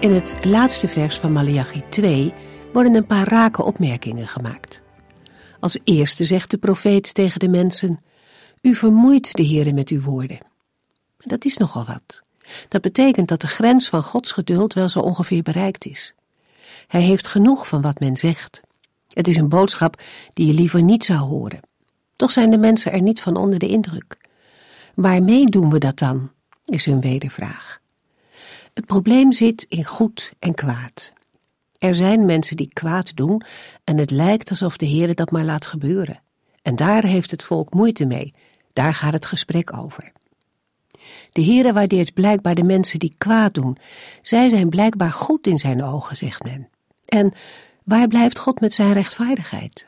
In het laatste vers van Malachi 2 worden een paar rake opmerkingen gemaakt. Als eerste zegt de profeet tegen de mensen: U vermoeit de Heere met uw woorden. Dat is nogal wat. Dat betekent dat de grens van Gods geduld wel zo ongeveer bereikt is. Hij heeft genoeg van wat men zegt. Het is een boodschap die je liever niet zou horen. Toch zijn de mensen er niet van onder de indruk. Waarmee doen we dat dan? is hun wedervraag. Het probleem zit in goed en kwaad. Er zijn mensen die kwaad doen en het lijkt alsof de Heer dat maar laat gebeuren. En daar heeft het volk moeite mee. Daar gaat het gesprek over. De Heere waardeert blijkbaar de mensen die kwaad doen. Zij zijn blijkbaar goed in zijn ogen, zegt men. En waar blijft God met zijn rechtvaardigheid?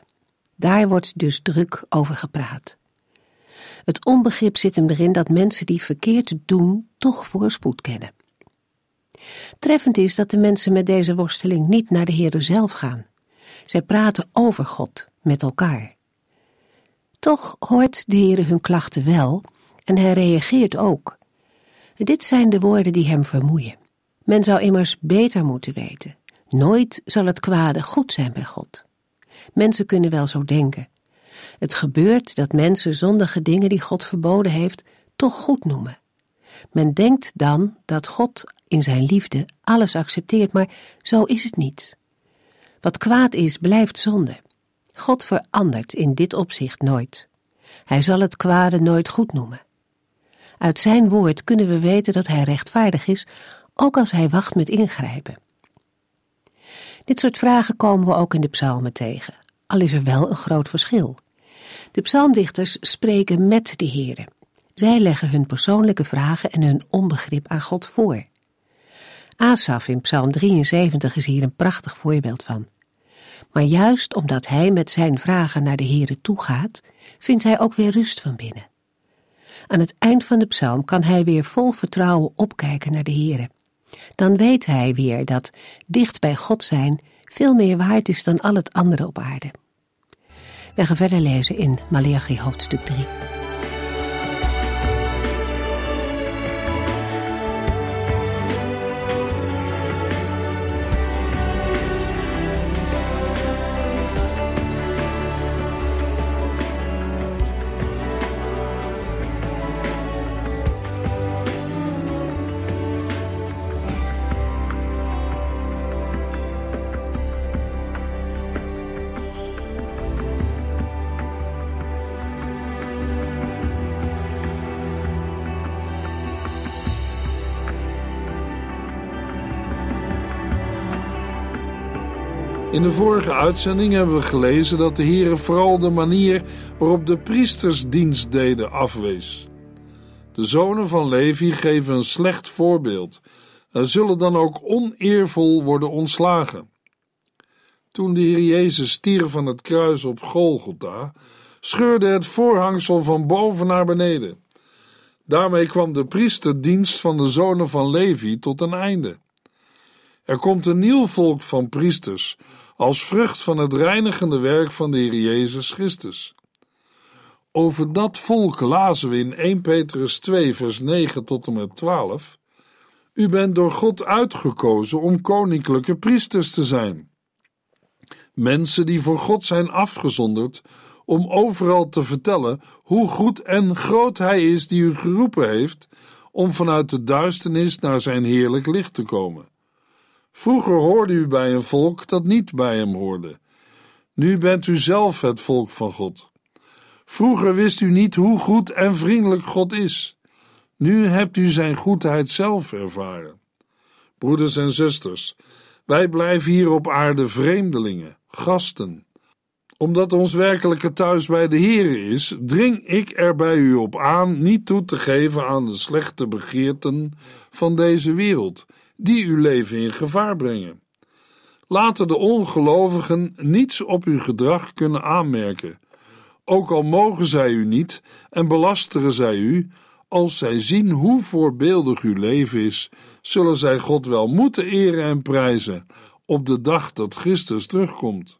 Daar wordt dus druk over gepraat. Het onbegrip zit hem erin dat mensen die verkeerd doen toch voorspoed kennen. Treffend is dat de mensen met deze worsteling niet naar de Heere zelf gaan. Zij praten over God met elkaar. Toch hoort de Heere hun klachten wel en hij reageert ook. Dit zijn de woorden die hem vermoeien. Men zou immers beter moeten weten. Nooit zal het kwade goed zijn bij God. Mensen kunnen wel zo denken. Het gebeurt dat mensen zondige dingen die God verboden heeft, toch goed noemen. Men denkt dan dat God in zijn liefde alles accepteert, maar zo is het niet. Wat kwaad is, blijft zonde. God verandert in dit opzicht nooit. Hij zal het kwade nooit goed noemen. Uit zijn woord kunnen we weten dat hij rechtvaardig is, ook als hij wacht met ingrijpen. Dit soort vragen komen we ook in de psalmen tegen, al is er wel een groot verschil. De psalmdichters spreken met de Heere. Zij leggen hun persoonlijke vragen en hun onbegrip aan God voor. Asaf in Psalm 73 is hier een prachtig voorbeeld van. Maar juist omdat hij met zijn vragen naar de Heere toegaat, vindt hij ook weer rust van binnen. Aan het eind van de psalm kan hij weer vol vertrouwen opkijken naar de Heere. Dan weet hij weer dat dicht bij God zijn veel meer waard is dan al het andere op aarde. We gaan verder lezen in Malachi hoofdstuk 3. In de vorige uitzending hebben we gelezen dat de Heere vooral de manier waarop de priesters dienst deden afwees. De zonen van Levi geven een slecht voorbeeld en zullen dan ook oneervol worden ontslagen. Toen de Heer Jezus stierf van het kruis op Golgotha, scheurde het voorhangsel van boven naar beneden. Daarmee kwam de priesterdienst van de zonen van Levi tot een einde. Er komt een nieuw volk van priesters als vrucht van het reinigende werk van de Heer Jezus Christus. Over dat volk lazen we in 1 Petrus 2, vers 9 tot en met 12. U bent door God uitgekozen om koninklijke priesters te zijn. Mensen die voor God zijn afgezonderd om overal te vertellen hoe goed en groot Hij is die u geroepen heeft om vanuit de duisternis naar zijn heerlijk licht te komen. Vroeger hoorde u bij een volk dat niet bij hem hoorde. Nu bent u zelf het volk van God. Vroeger wist u niet hoe goed en vriendelijk God is. Nu hebt u zijn goedheid zelf ervaren. Broeders en zusters, wij blijven hier op aarde vreemdelingen, gasten. Omdat ons werkelijke thuis bij de Heer is, dring ik er bij u op aan niet toe te geven aan de slechte begeerten van deze wereld die uw leven in gevaar brengen. laten de ongelovigen niets op uw gedrag kunnen aanmerken, ook al mogen zij u niet en belasteren zij u, als zij zien hoe voorbeeldig uw leven is, zullen zij God wel moeten eren en prijzen op de dag dat Christus terugkomt.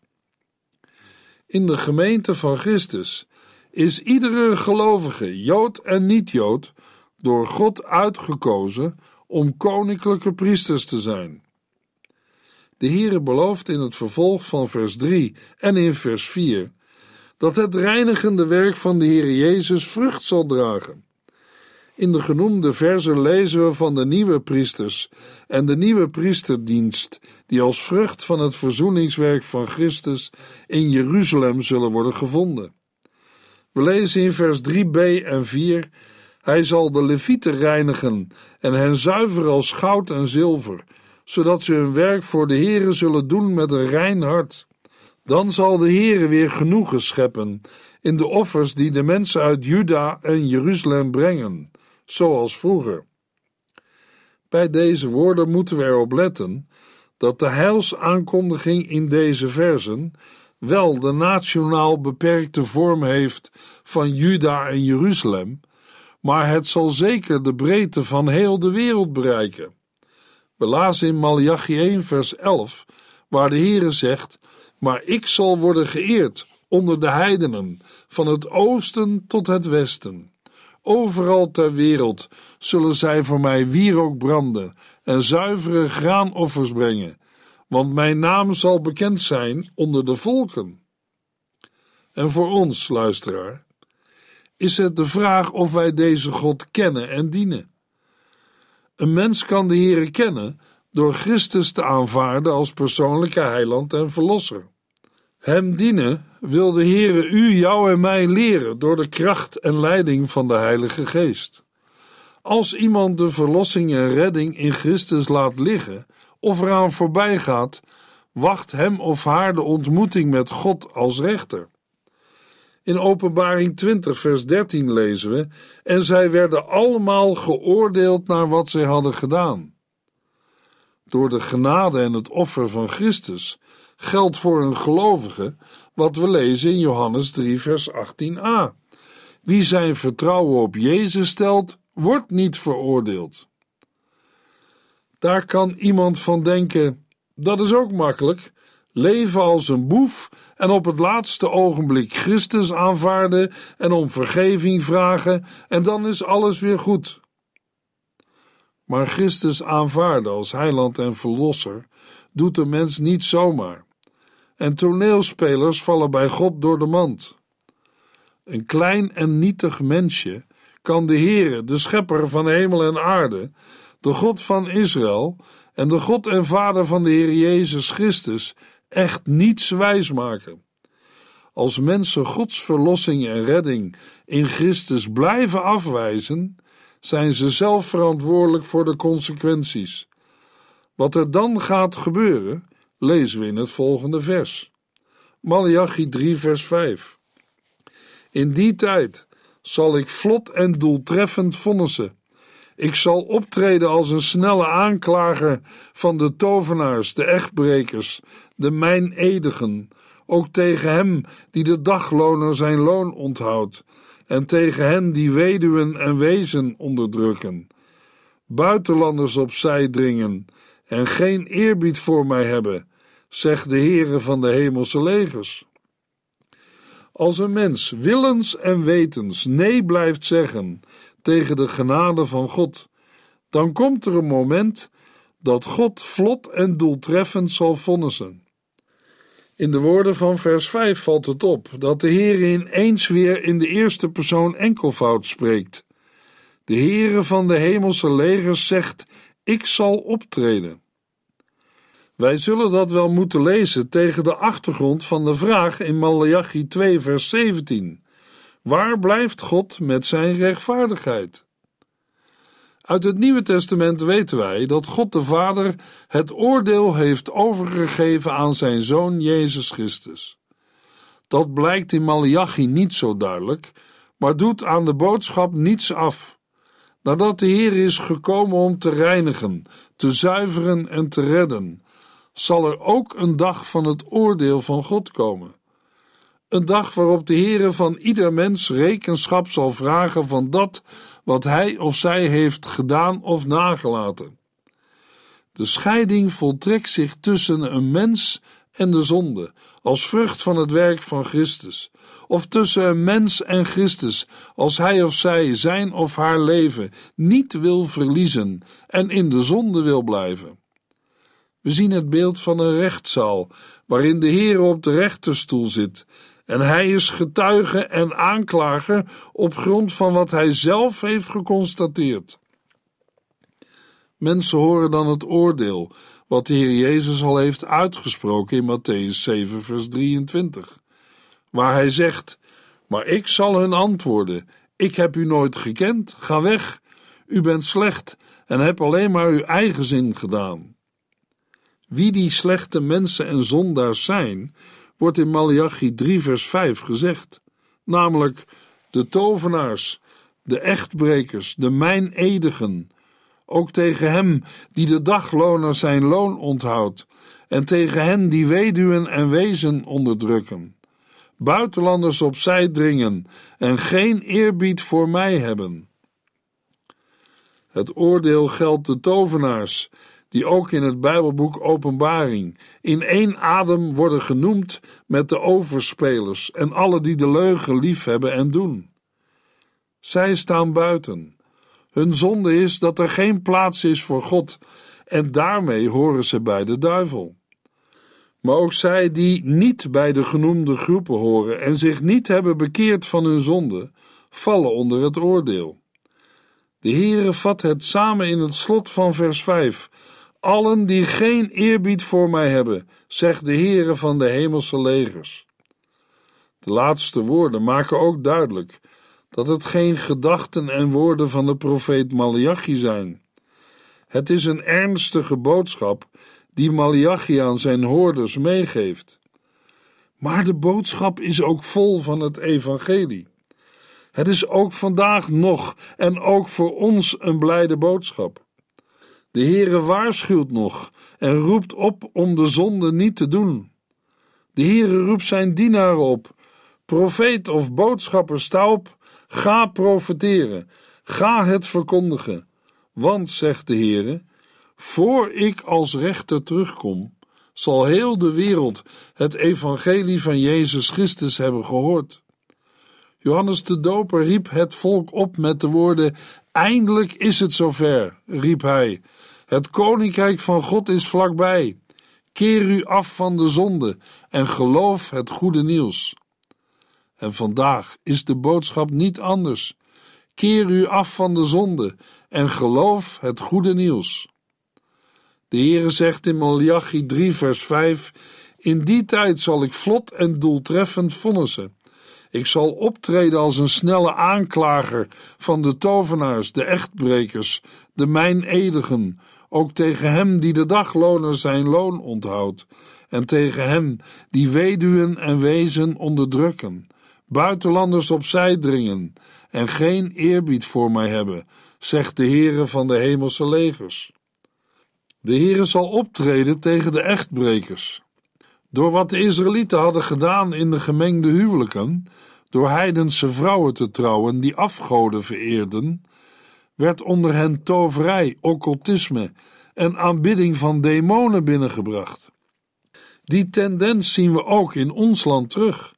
In de gemeente van Christus is iedere gelovige, Jood en niet-Jood, door God uitgekozen om koninklijke priesters te zijn. De Heere belooft in het vervolg van vers 3 en in vers 4 dat het reinigende werk van de Heer Jezus vrucht zal dragen. In de genoemde versen lezen we van de nieuwe priesters en de nieuwe priesterdienst, die als vrucht van het verzoeningswerk van Christus in Jeruzalem zullen worden gevonden. We lezen in vers 3b en 4: Hij zal de Levieten reinigen en hen zuiveren als goud en zilver, zodat ze hun werk voor de Heere zullen doen met een rein hart. Dan zal de Heere weer genoegen scheppen in de offers die de mensen uit Juda en Jeruzalem brengen, zoals vroeger. Bij deze woorden moeten we erop letten dat de heilsaankondiging in deze versen wel de nationaal beperkte vorm heeft van Juda en Jeruzalem, maar het zal zeker de breedte van heel de wereld bereiken. We lazen in Malachi 1 vers 11, waar de Heere zegt, maar ik zal worden geëerd onder de heidenen, van het oosten tot het westen. Overal ter wereld zullen zij voor mij wierook branden en zuivere graanoffers brengen, want mijn naam zal bekend zijn onder de volken. En voor ons, luisteraar, is het de vraag of wij deze God kennen en dienen. Een mens kan de Heere kennen door Christus te aanvaarden als persoonlijke heiland en verlosser. Hem dienen wil de Heere u, jou en mij leren door de kracht en leiding van de Heilige Geest. Als iemand de verlossing en redding in Christus laat liggen of eraan voorbij gaat, wacht hem of haar de ontmoeting met God als rechter. In Openbaring 20, vers 13 lezen we: En zij werden allemaal geoordeeld naar wat zij hadden gedaan. Door de genade en het offer van Christus geldt voor een gelovige wat we lezen in Johannes 3, vers 18a. Wie zijn vertrouwen op Jezus stelt, wordt niet veroordeeld. Daar kan iemand van denken: dat is ook makkelijk. Leven als een boef en op het laatste ogenblik Christus aanvaarden en om vergeving vragen, en dan is alles weer goed. Maar Christus aanvaarden als heiland en verlosser doet de mens niet zomaar. En toneelspelers vallen bij God door de mand. Een klein en nietig mensje kan de Heere, de schepper van hemel en aarde, de God van Israël en de God en Vader van de Heer Jezus Christus echt niets wijs maken. Als mensen Gods verlossing en redding in Christus blijven afwijzen, zijn ze zelf verantwoordelijk voor de consequenties. Wat er dan gaat gebeuren, lezen we in het volgende vers. Malachi 3, vers 5. In die tijd zal ik vlot en doeltreffend vonnissen. Ik zal optreden als een snelle aanklager van de tovenaars, de echtbrekers, de mijnedigen, ook tegen hem die de dagloner zijn loon onthoudt, en tegen hen die weduwen en wezen onderdrukken, buitenlanders opzij dringen en geen eerbied voor mij hebben, zegt de Heere van de hemelse legers. Als een mens willens en wetens nee blijft zeggen tegen de genade van God, dan komt er een moment dat God vlot en doeltreffend zal vonnissen. In de woorden van vers 5 valt het op dat de Heer ineens weer in de eerste persoon enkelvoud spreekt. De Heere van de hemelse legers zegt: Ik zal optreden. Wij zullen dat wel moeten lezen tegen de achtergrond van de vraag in Malachi 2, vers 17: Waar blijft God met zijn rechtvaardigheid? Uit het Nieuwe Testament weten wij dat God de Vader het oordeel heeft overgegeven aan zijn Zoon Jezus Christus. Dat blijkt in Malachi niet zo duidelijk, maar doet aan de boodschap niets af. Nadat de Heer is gekomen om te reinigen, te zuiveren en te redden, zal er ook een dag van het oordeel van God komen. Een dag waarop de Heere van ieder mens rekenschap zal vragen van dat wat hij of zij heeft gedaan of nagelaten. De scheiding voltrekt zich tussen een mens en de zonde, als vrucht van het werk van Christus, of tussen een mens en Christus, als hij of zij zijn of haar leven niet wil verliezen en in de zonde wil blijven. We zien het beeld van een rechtszaal, waarin de Heer op de rechterstoel zit, en hij is getuige en aanklager op grond van wat hij zelf heeft geconstateerd. Mensen horen dan het oordeel wat de Heer Jezus al heeft uitgesproken in Matthäus 7, vers 23, waar hij zegt: Maar ik zal hun antwoorden: Ik heb u nooit gekend, ga weg, u bent slecht en heb alleen maar uw eigen zin gedaan. Wie die slechte mensen en zondaars zijn, wordt in Malachi 3, vers 5 gezegd, namelijk de tovenaars, de echtbrekers, de mijnedigen, ook tegen hem die de dagloner zijn loon onthoudt, en tegen hen die weduwen en wezen onderdrukken, buitenlanders opzij dringen en geen eerbied voor mij hebben. Het oordeel geldt de tovenaars, die ook in het Bijbelboek Openbaring in één adem worden genoemd met de overspelers en alle die de leugen liefhebben en doen. Zij staan buiten hun zonde is dat er geen plaats is voor God en daarmee horen ze bij de duivel. Maar ook zij die niet bij de genoemde groepen horen en zich niet hebben bekeerd van hun zonde, vallen onder het oordeel. De Heere vat het samen in het slot van vers 5. Allen die geen eerbied voor mij hebben, zegt de Heere van de hemelse legers. De laatste woorden maken ook duidelijk dat het geen gedachten en woorden van de profeet Malachi zijn. Het is een ernstige boodschap die Malachi aan zijn hoorders meegeeft. Maar de boodschap is ook vol van het evangelie. Het is ook vandaag nog en ook voor ons een blijde boodschap. De Heere waarschuwt nog en roept op om de zonde niet te doen. De Heere roept zijn dienaren op, profeet of boodschapper, sta op Ga profeteren, ga het verkondigen, want, zegt de Heere, voor ik als rechter terugkom, zal heel de wereld het evangelie van Jezus Christus hebben gehoord. Johannes de Doper riep het volk op met de woorden: Eindelijk is het zover, riep hij. Het koninkrijk van God is vlakbij. Keer u af van de zonde en geloof het goede nieuws. En vandaag is de boodschap niet anders. Keer u af van de zonde en geloof het goede nieuws. De Heere zegt in Malachi 3 vers 5 In die tijd zal ik vlot en doeltreffend vonnissen. Ik zal optreden als een snelle aanklager van de tovenaars, de echtbrekers, de mijnedigen, ook tegen hem die de dagloner zijn loon onthoudt, en tegen hem die weduwen en wezen onderdrukken, buitenlanders opzij dringen en geen eerbied voor mij hebben, zegt de Heere van de hemelse legers. De Heere zal optreden tegen de echtbrekers. Door wat de Israëlieten hadden gedaan in de gemengde huwelijken, door heidense vrouwen te trouwen die afgoden vereerden, werd onder hen toverij, occultisme en aanbidding van demonen binnengebracht. Die tendens zien we ook in ons land terug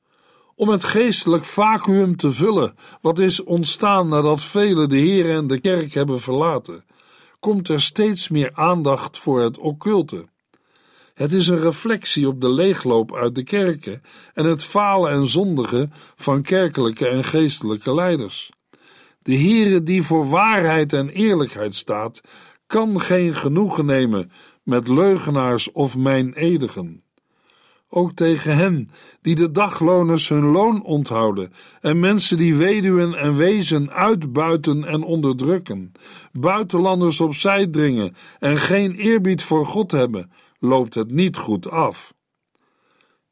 om het geestelijk vacuüm te vullen, wat is ontstaan nadat velen de Heer en de kerk hebben verlaten, komt er steeds meer aandacht voor het occulte. Het is een reflectie op de leegloop uit de kerken en het falen en zondigen van kerkelijke en geestelijke leiders. De Heere die voor waarheid en eerlijkheid staat, kan geen genoegen nemen met leugenaars of mijnedigen ook tegen hen die de dagloners hun loon onthouden en mensen die weduwen en wezen uitbuiten en onderdrukken, buitenlanders opzij dringen en geen eerbied voor God hebben, loopt het niet goed af.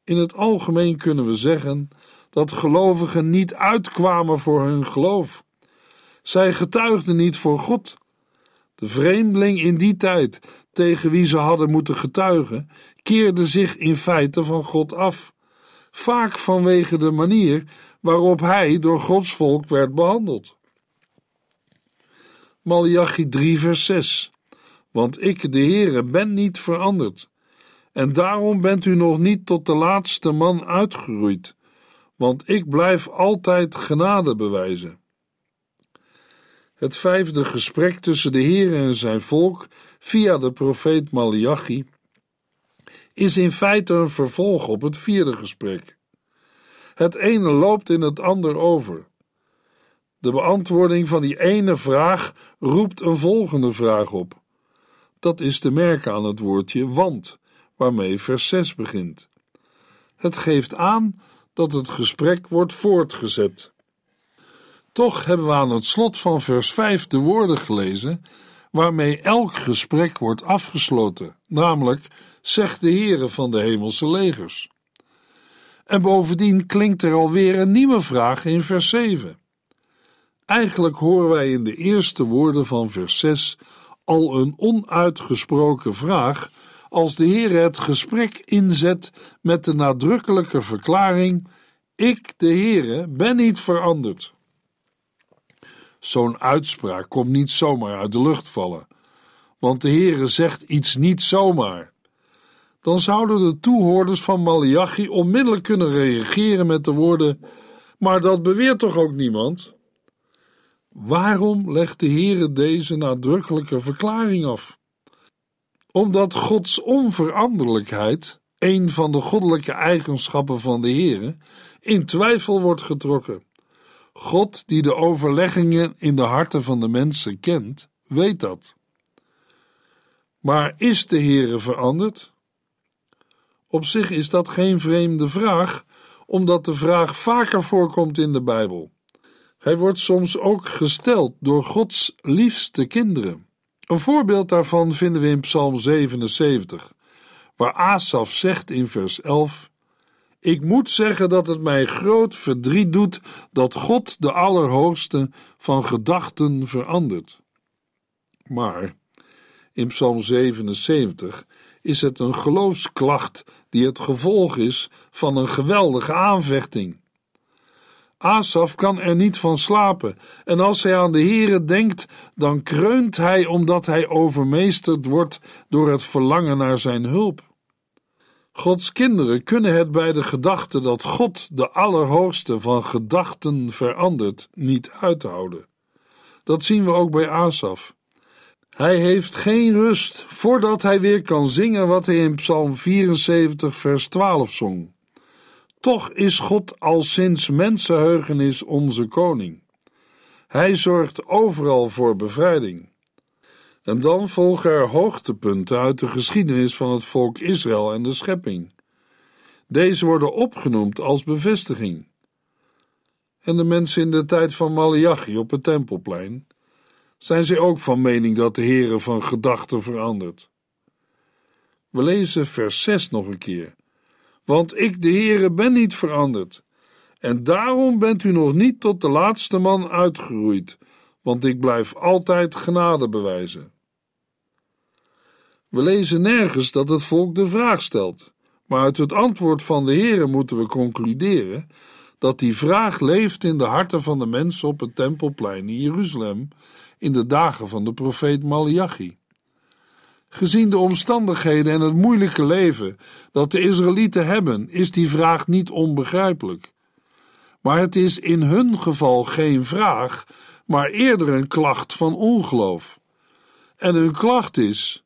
In het algemeen kunnen we zeggen dat gelovigen niet uitkwamen voor hun geloof. Zij getuigden niet voor God. De vreemdeling in die tijd, tegen wie ze hadden moeten getuigen, keerde zich in feite van God af, vaak vanwege de manier waarop hij door Gods volk werd behandeld. Malachi 3 vers 6 Want ik, de Heere, ben niet veranderd, en daarom bent u nog niet tot de laatste man uitgeroeid, want ik blijf altijd genade bewijzen. Het vijfde gesprek tussen de Heer en zijn volk via de profeet Malachi is in feite een vervolg op het vierde gesprek. Het ene loopt in het ander over. De beantwoording van die ene vraag roept een volgende vraag op. Dat is te merken aan het woordje want, waarmee vers 6 begint. Het geeft aan dat het gesprek wordt voortgezet. Toch hebben we aan het slot van vers 5 de woorden gelezen waarmee elk gesprek wordt afgesloten, namelijk zegt de Heere van de hemelse legers. En bovendien klinkt er alweer een nieuwe vraag in vers 7. Eigenlijk horen wij in de eerste woorden van vers 6 al een onuitgesproken vraag als de Heer het gesprek inzet met de nadrukkelijke verklaring: Ik, de Heere, ben niet veranderd. Zo'n uitspraak komt niet zomaar uit de lucht vallen, want de Heere zegt iets niet zomaar. Dan zouden de toehoorders van Malachi onmiddellijk kunnen reageren met de woorden: Maar dat beweert toch ook niemand? Waarom legt de Heere deze nadrukkelijke verklaring af? Omdat Gods onveranderlijkheid, een van de goddelijke eigenschappen van de Heere, in twijfel wordt getrokken. God, die de overleggingen in de harten van de mensen kent, weet dat. Maar is de Heere veranderd? Op zich is dat geen vreemde vraag, omdat de vraag vaker voorkomt in de Bijbel. Hij wordt soms ook gesteld door Gods liefste kinderen. Een voorbeeld daarvan vinden we in Psalm 77, waar Asaf zegt in vers 11: Ik moet zeggen dat het mij groot verdriet doet dat God de Allerhoogste van gedachten verandert. Maar in Psalm 77 is het een geloofsklacht die het gevolg is van een geweldige aanvechting. Asaf kan er niet van slapen, en als hij aan de Heere denkt, dan kreunt hij omdat hij overmeesterd wordt door het verlangen naar zijn hulp. Gods kinderen kunnen het bij de gedachte dat God de Allerhoogste van gedachten verandert niet uithouden. Dat zien we ook bij Asaf. Hij heeft geen rust voordat hij weer kan zingen wat hij in Psalm 74, vers 12 zong. Toch is God al sinds mensenheugenis onze koning. Hij zorgt overal voor bevrijding. En dan volgen er hoogtepunten uit de geschiedenis van het volk Israël en de schepping. Deze worden opgenoemd als bevestiging. En de mensen in de tijd van Malachi op het tempelplein, zijn zij ook van mening dat de Heere van gedachten verandert. We lezen vers 6 nog een keer. Want ik, de Heere, ben niet veranderd. En daarom bent u nog niet tot de laatste man uitgeroeid, want ik blijf altijd genade bewijzen. We lezen nergens dat het volk de vraag stelt, maar uit het antwoord van de Heere moeten we concluderen dat die vraag leeft in de harten van de mensen op het tempelplein in Jeruzalem in de dagen van de profeet Malachi. Gezien de omstandigheden en het moeilijke leven dat de Israëlieten hebben, is die vraag niet onbegrijpelijk. Maar het is in hun geval geen vraag, maar eerder een klacht van ongeloof. En hun klacht is: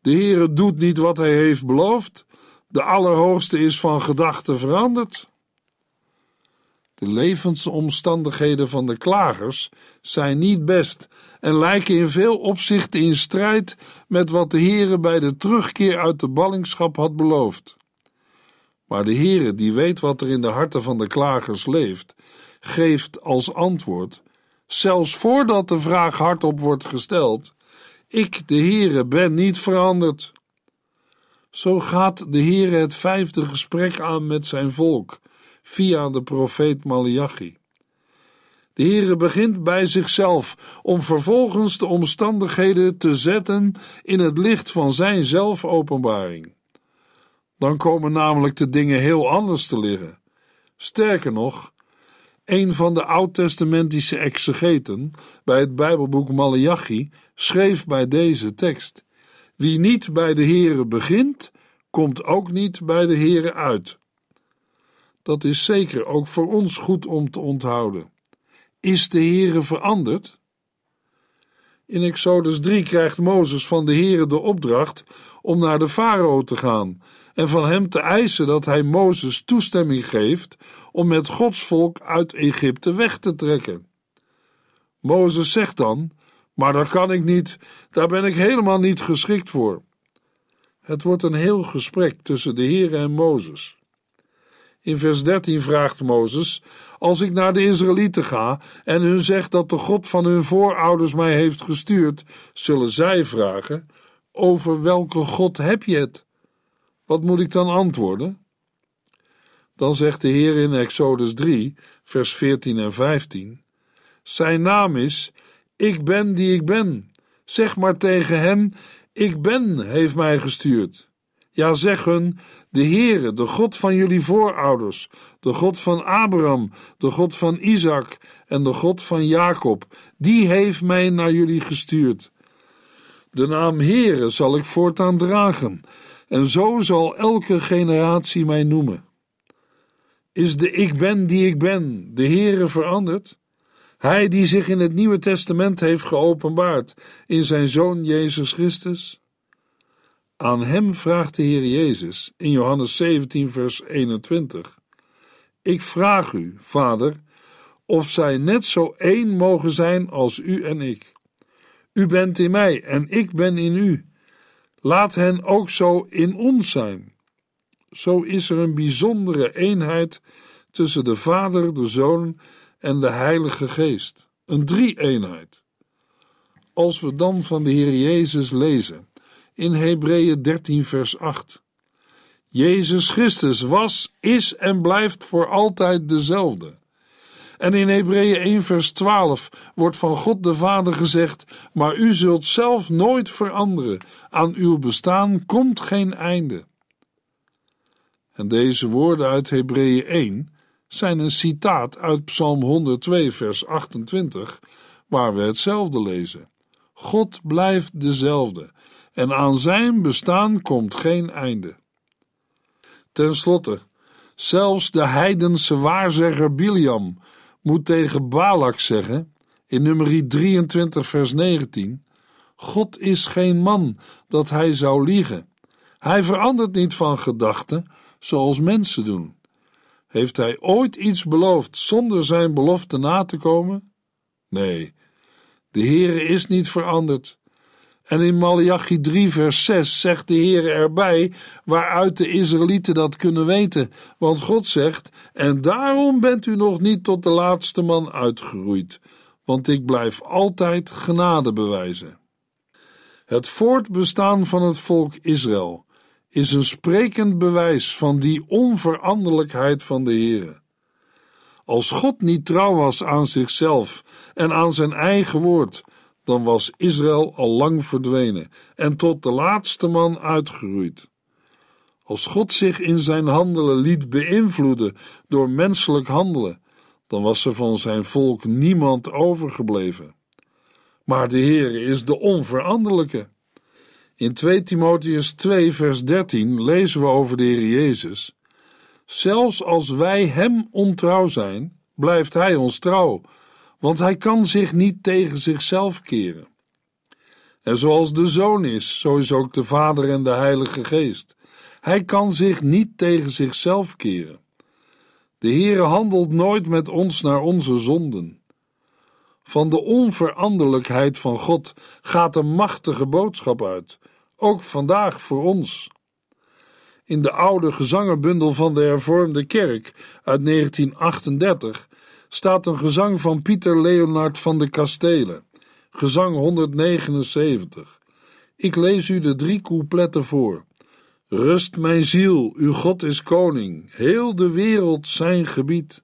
de Heere doet niet wat hij heeft beloofd, de Allerhoogste is van gedachten veranderd. De levensomstandigheden van de klagers zijn niet best en lijken in veel opzichten in strijd met wat de Heere bij de terugkeer uit de ballingschap had beloofd. Maar de Heere, die weet wat er in de harten van de klagers leeft, geeft als antwoord, zelfs voordat de vraag hardop wordt gesteld: Ik, de Heere, ben niet veranderd. Zo gaat de Heere het vijfde gesprek aan met zijn volk via de profeet Malachi. De Heere begint bij zichzelf om vervolgens de omstandigheden te zetten in het licht van zijn zelfopenbaring. Dan komen namelijk de dingen heel anders te liggen. Sterker nog, een van de oud-testamentische exegeten bij het Bijbelboek Malachi schreef bij deze tekst: Wie niet bij de Heere begint, komt ook niet bij de Heere uit. Dat is zeker ook voor ons goed om te onthouden. Is de Heere veranderd? In Exodus 3 krijgt Mozes van de Heere de opdracht om naar de farao te gaan en van hem te eisen dat hij Mozes toestemming geeft om met Gods volk uit Egypte weg te trekken. Mozes zegt dan: Maar dat kan ik niet, daar ben ik helemaal niet geschikt voor. Het wordt een heel gesprek tussen de Heer en Mozes. In vers 13 vraagt Mozes: Als ik naar de Israëlieten ga en hun zeg dat de God van hun voorouders mij heeft gestuurd, zullen zij vragen: Over welke God heb je het? Wat moet ik dan antwoorden? Dan zegt de Heer in Exodus 3, vers 14 en 15: Zijn naam is: Ik ben die ik ben. Zeg maar tegen hem: Ik ben, heeft mij gestuurd. Ja, zeg hun: De Heere, de God van jullie voorouders, de God van Abraham, de God van Isaac en de God van Jacob, die heeft mij naar jullie gestuurd. De naam Heere zal ik voortaan dragen, en zo zal elke generatie mij noemen. Is de ik ben die ik ben, de Heere veranderd? Hij die zich in het Nieuwe Testament heeft geopenbaard in zijn Zoon Jezus Christus? Aan hem vraagt de Heer Jezus in Johannes 17, vers 21: Ik vraag u, Vader, of zij net zo één mogen zijn als u en ik. U bent in mij en ik ben in u. Laat hen ook zo in ons zijn. Zo is er een bijzondere eenheid tussen de Vader, de Zoon en de Heilige Geest. Een drie-eenheid. Als we dan van de Heer Jezus lezen in Hebreeën 13, vers 8. Jezus Christus was, is en blijft voor altijd dezelfde. En in Hebreeën 1 vers 12 wordt van God de Vader gezegd: Maar u zult zelf nooit veranderen. Aan uw bestaan komt geen einde. En deze woorden uit Hebreeën 1 zijn een citaat uit Psalm 102 vers 28, waar we hetzelfde lezen. God blijft dezelfde en aan zijn bestaan komt geen einde. Ten slotte, zelfs de heidense waarzegger Biliam moet tegen Balak zeggen, in nummer 23 vers 19, God is geen man dat hij zou liegen. Hij verandert niet van gedachten zoals mensen doen. Heeft hij ooit iets beloofd zonder zijn belofte na te komen? Nee, de Heere is niet veranderd. En in Malachi 3, vers 6 zegt de Heer erbij, waaruit de Israëlieten dat kunnen weten. Want God zegt: En daarom bent u nog niet tot de laatste man uitgeroeid, want ik blijf altijd genade bewijzen. Het voortbestaan van het volk Israël is een sprekend bewijs van die onveranderlijkheid van de Heer. Als God niet trouw was aan zichzelf en aan zijn eigen woord, dan was Israël al lang verdwenen en tot de laatste man uitgeroeid. Als God zich in zijn handelen liet beïnvloeden door menselijk handelen, dan was er van zijn volk niemand overgebleven. Maar de Heere is de onveranderlijke. In 2 Timotheus 2 vers 13 lezen we over de Heer Jezus. Zelfs als wij hem ontrouw zijn, blijft hij ons trouw, want hij kan zich niet tegen zichzelf keren. En zoals de Zoon is, zo is ook de Vader en de Heilige Geest. Hij kan zich niet tegen zichzelf keren. De Heere handelt nooit met ons naar onze zonden. Van de onveranderlijkheid van God gaat een machtige boodschap uit, ook vandaag voor ons. In de oude gezangenbundel van de hervormde kerk uit 1938 staat een gezang van Pieter Leonard van de Kastelen, gezang 179. Ik lees u de drie coupletten voor. Rust mijn ziel, uw God is koning, heel de wereld zijn gebied.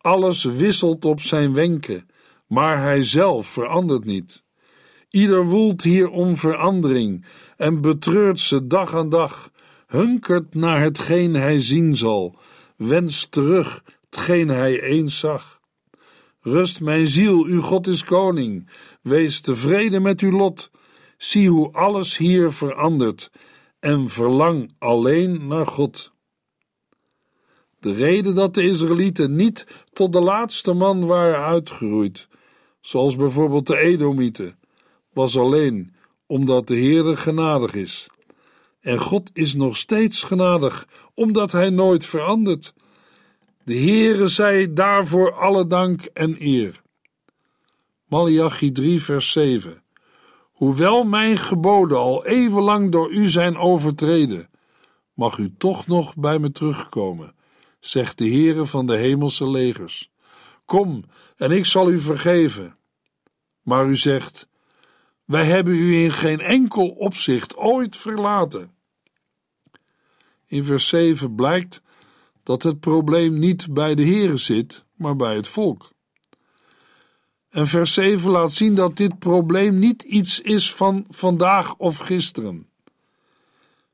Alles wisselt op zijn wenken, maar hij zelf verandert niet. Ieder woelt hier om verandering en betreurt ze dag aan dag, hunkert naar hetgeen hij zien zal, wenst terug hetgeen hij eens zag. Rust mijn ziel, uw God is koning, wees tevreden met uw lot, zie hoe alles hier verandert en verlang alleen naar God. De reden dat de Israëlieten niet tot de laatste man waren uitgeroeid, zoals bijvoorbeeld de Edomieten, was alleen omdat de Heere genadig is. En God is nog steeds genadig, omdat Hij nooit verandert. De Heere zij daarvoor alle dank en eer. Malachi 3 vers 7 Hoewel mijn geboden al eeuwenlang door u zijn overtreden, mag u toch nog bij me terugkomen, zegt de Heere van de hemelse legers. Kom, en ik zal u vergeven. Maar u zegt, wij hebben u in geen enkel opzicht ooit verlaten. In vers 7 blijkt dat het probleem niet bij de Heere zit, maar bij het volk. En vers 7 laat zien dat dit probleem niet iets is van vandaag of gisteren.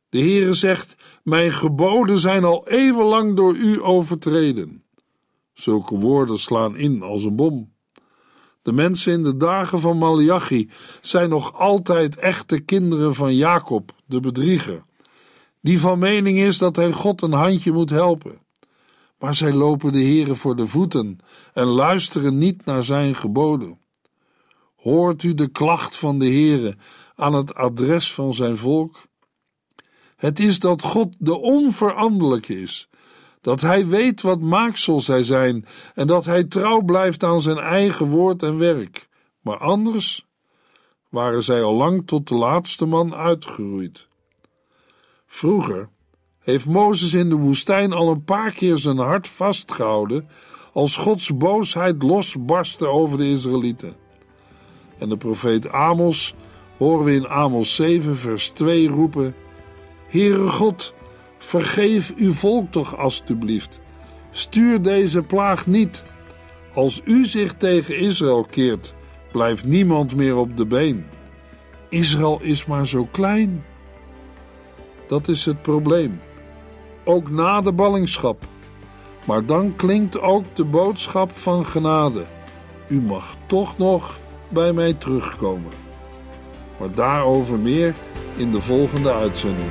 De Heere zegt: Mijn geboden zijn al eeuwenlang door u overtreden. Zulke woorden slaan in als een bom. De mensen in de dagen van Malachi zijn nog altijd echte kinderen van Jacob, de bedrieger, die van mening is dat hij God een handje moet helpen. Maar zij lopen de Heere voor de voeten en luisteren niet naar zijn geboden. Hoort u de klacht van de Heere aan het adres van zijn volk? Het is dat God de onveranderlijke is, dat hij weet wat maaksel zij zijn en dat hij trouw blijft aan zijn eigen woord en werk. Maar anders waren zij al lang tot de laatste man uitgeroeid. Vroeger heeft Mozes in de woestijn al een paar keer zijn hart vastgehouden als Gods boosheid losbarstte over de Israëlieten. En de profeet Amos horen we in Amos 7 vers 2 roepen: Heere God, vergeef uw volk toch alstublieft. Stuur deze plaag niet. Als u zich tegen Israël keert, blijft niemand meer op de been. Israël is maar zo klein. Dat is het probleem ook na de ballingschap. Maar dan klinkt ook de boodschap van genade. U mag toch nog bij mij terugkomen. Maar daarover meer in de volgende uitzending.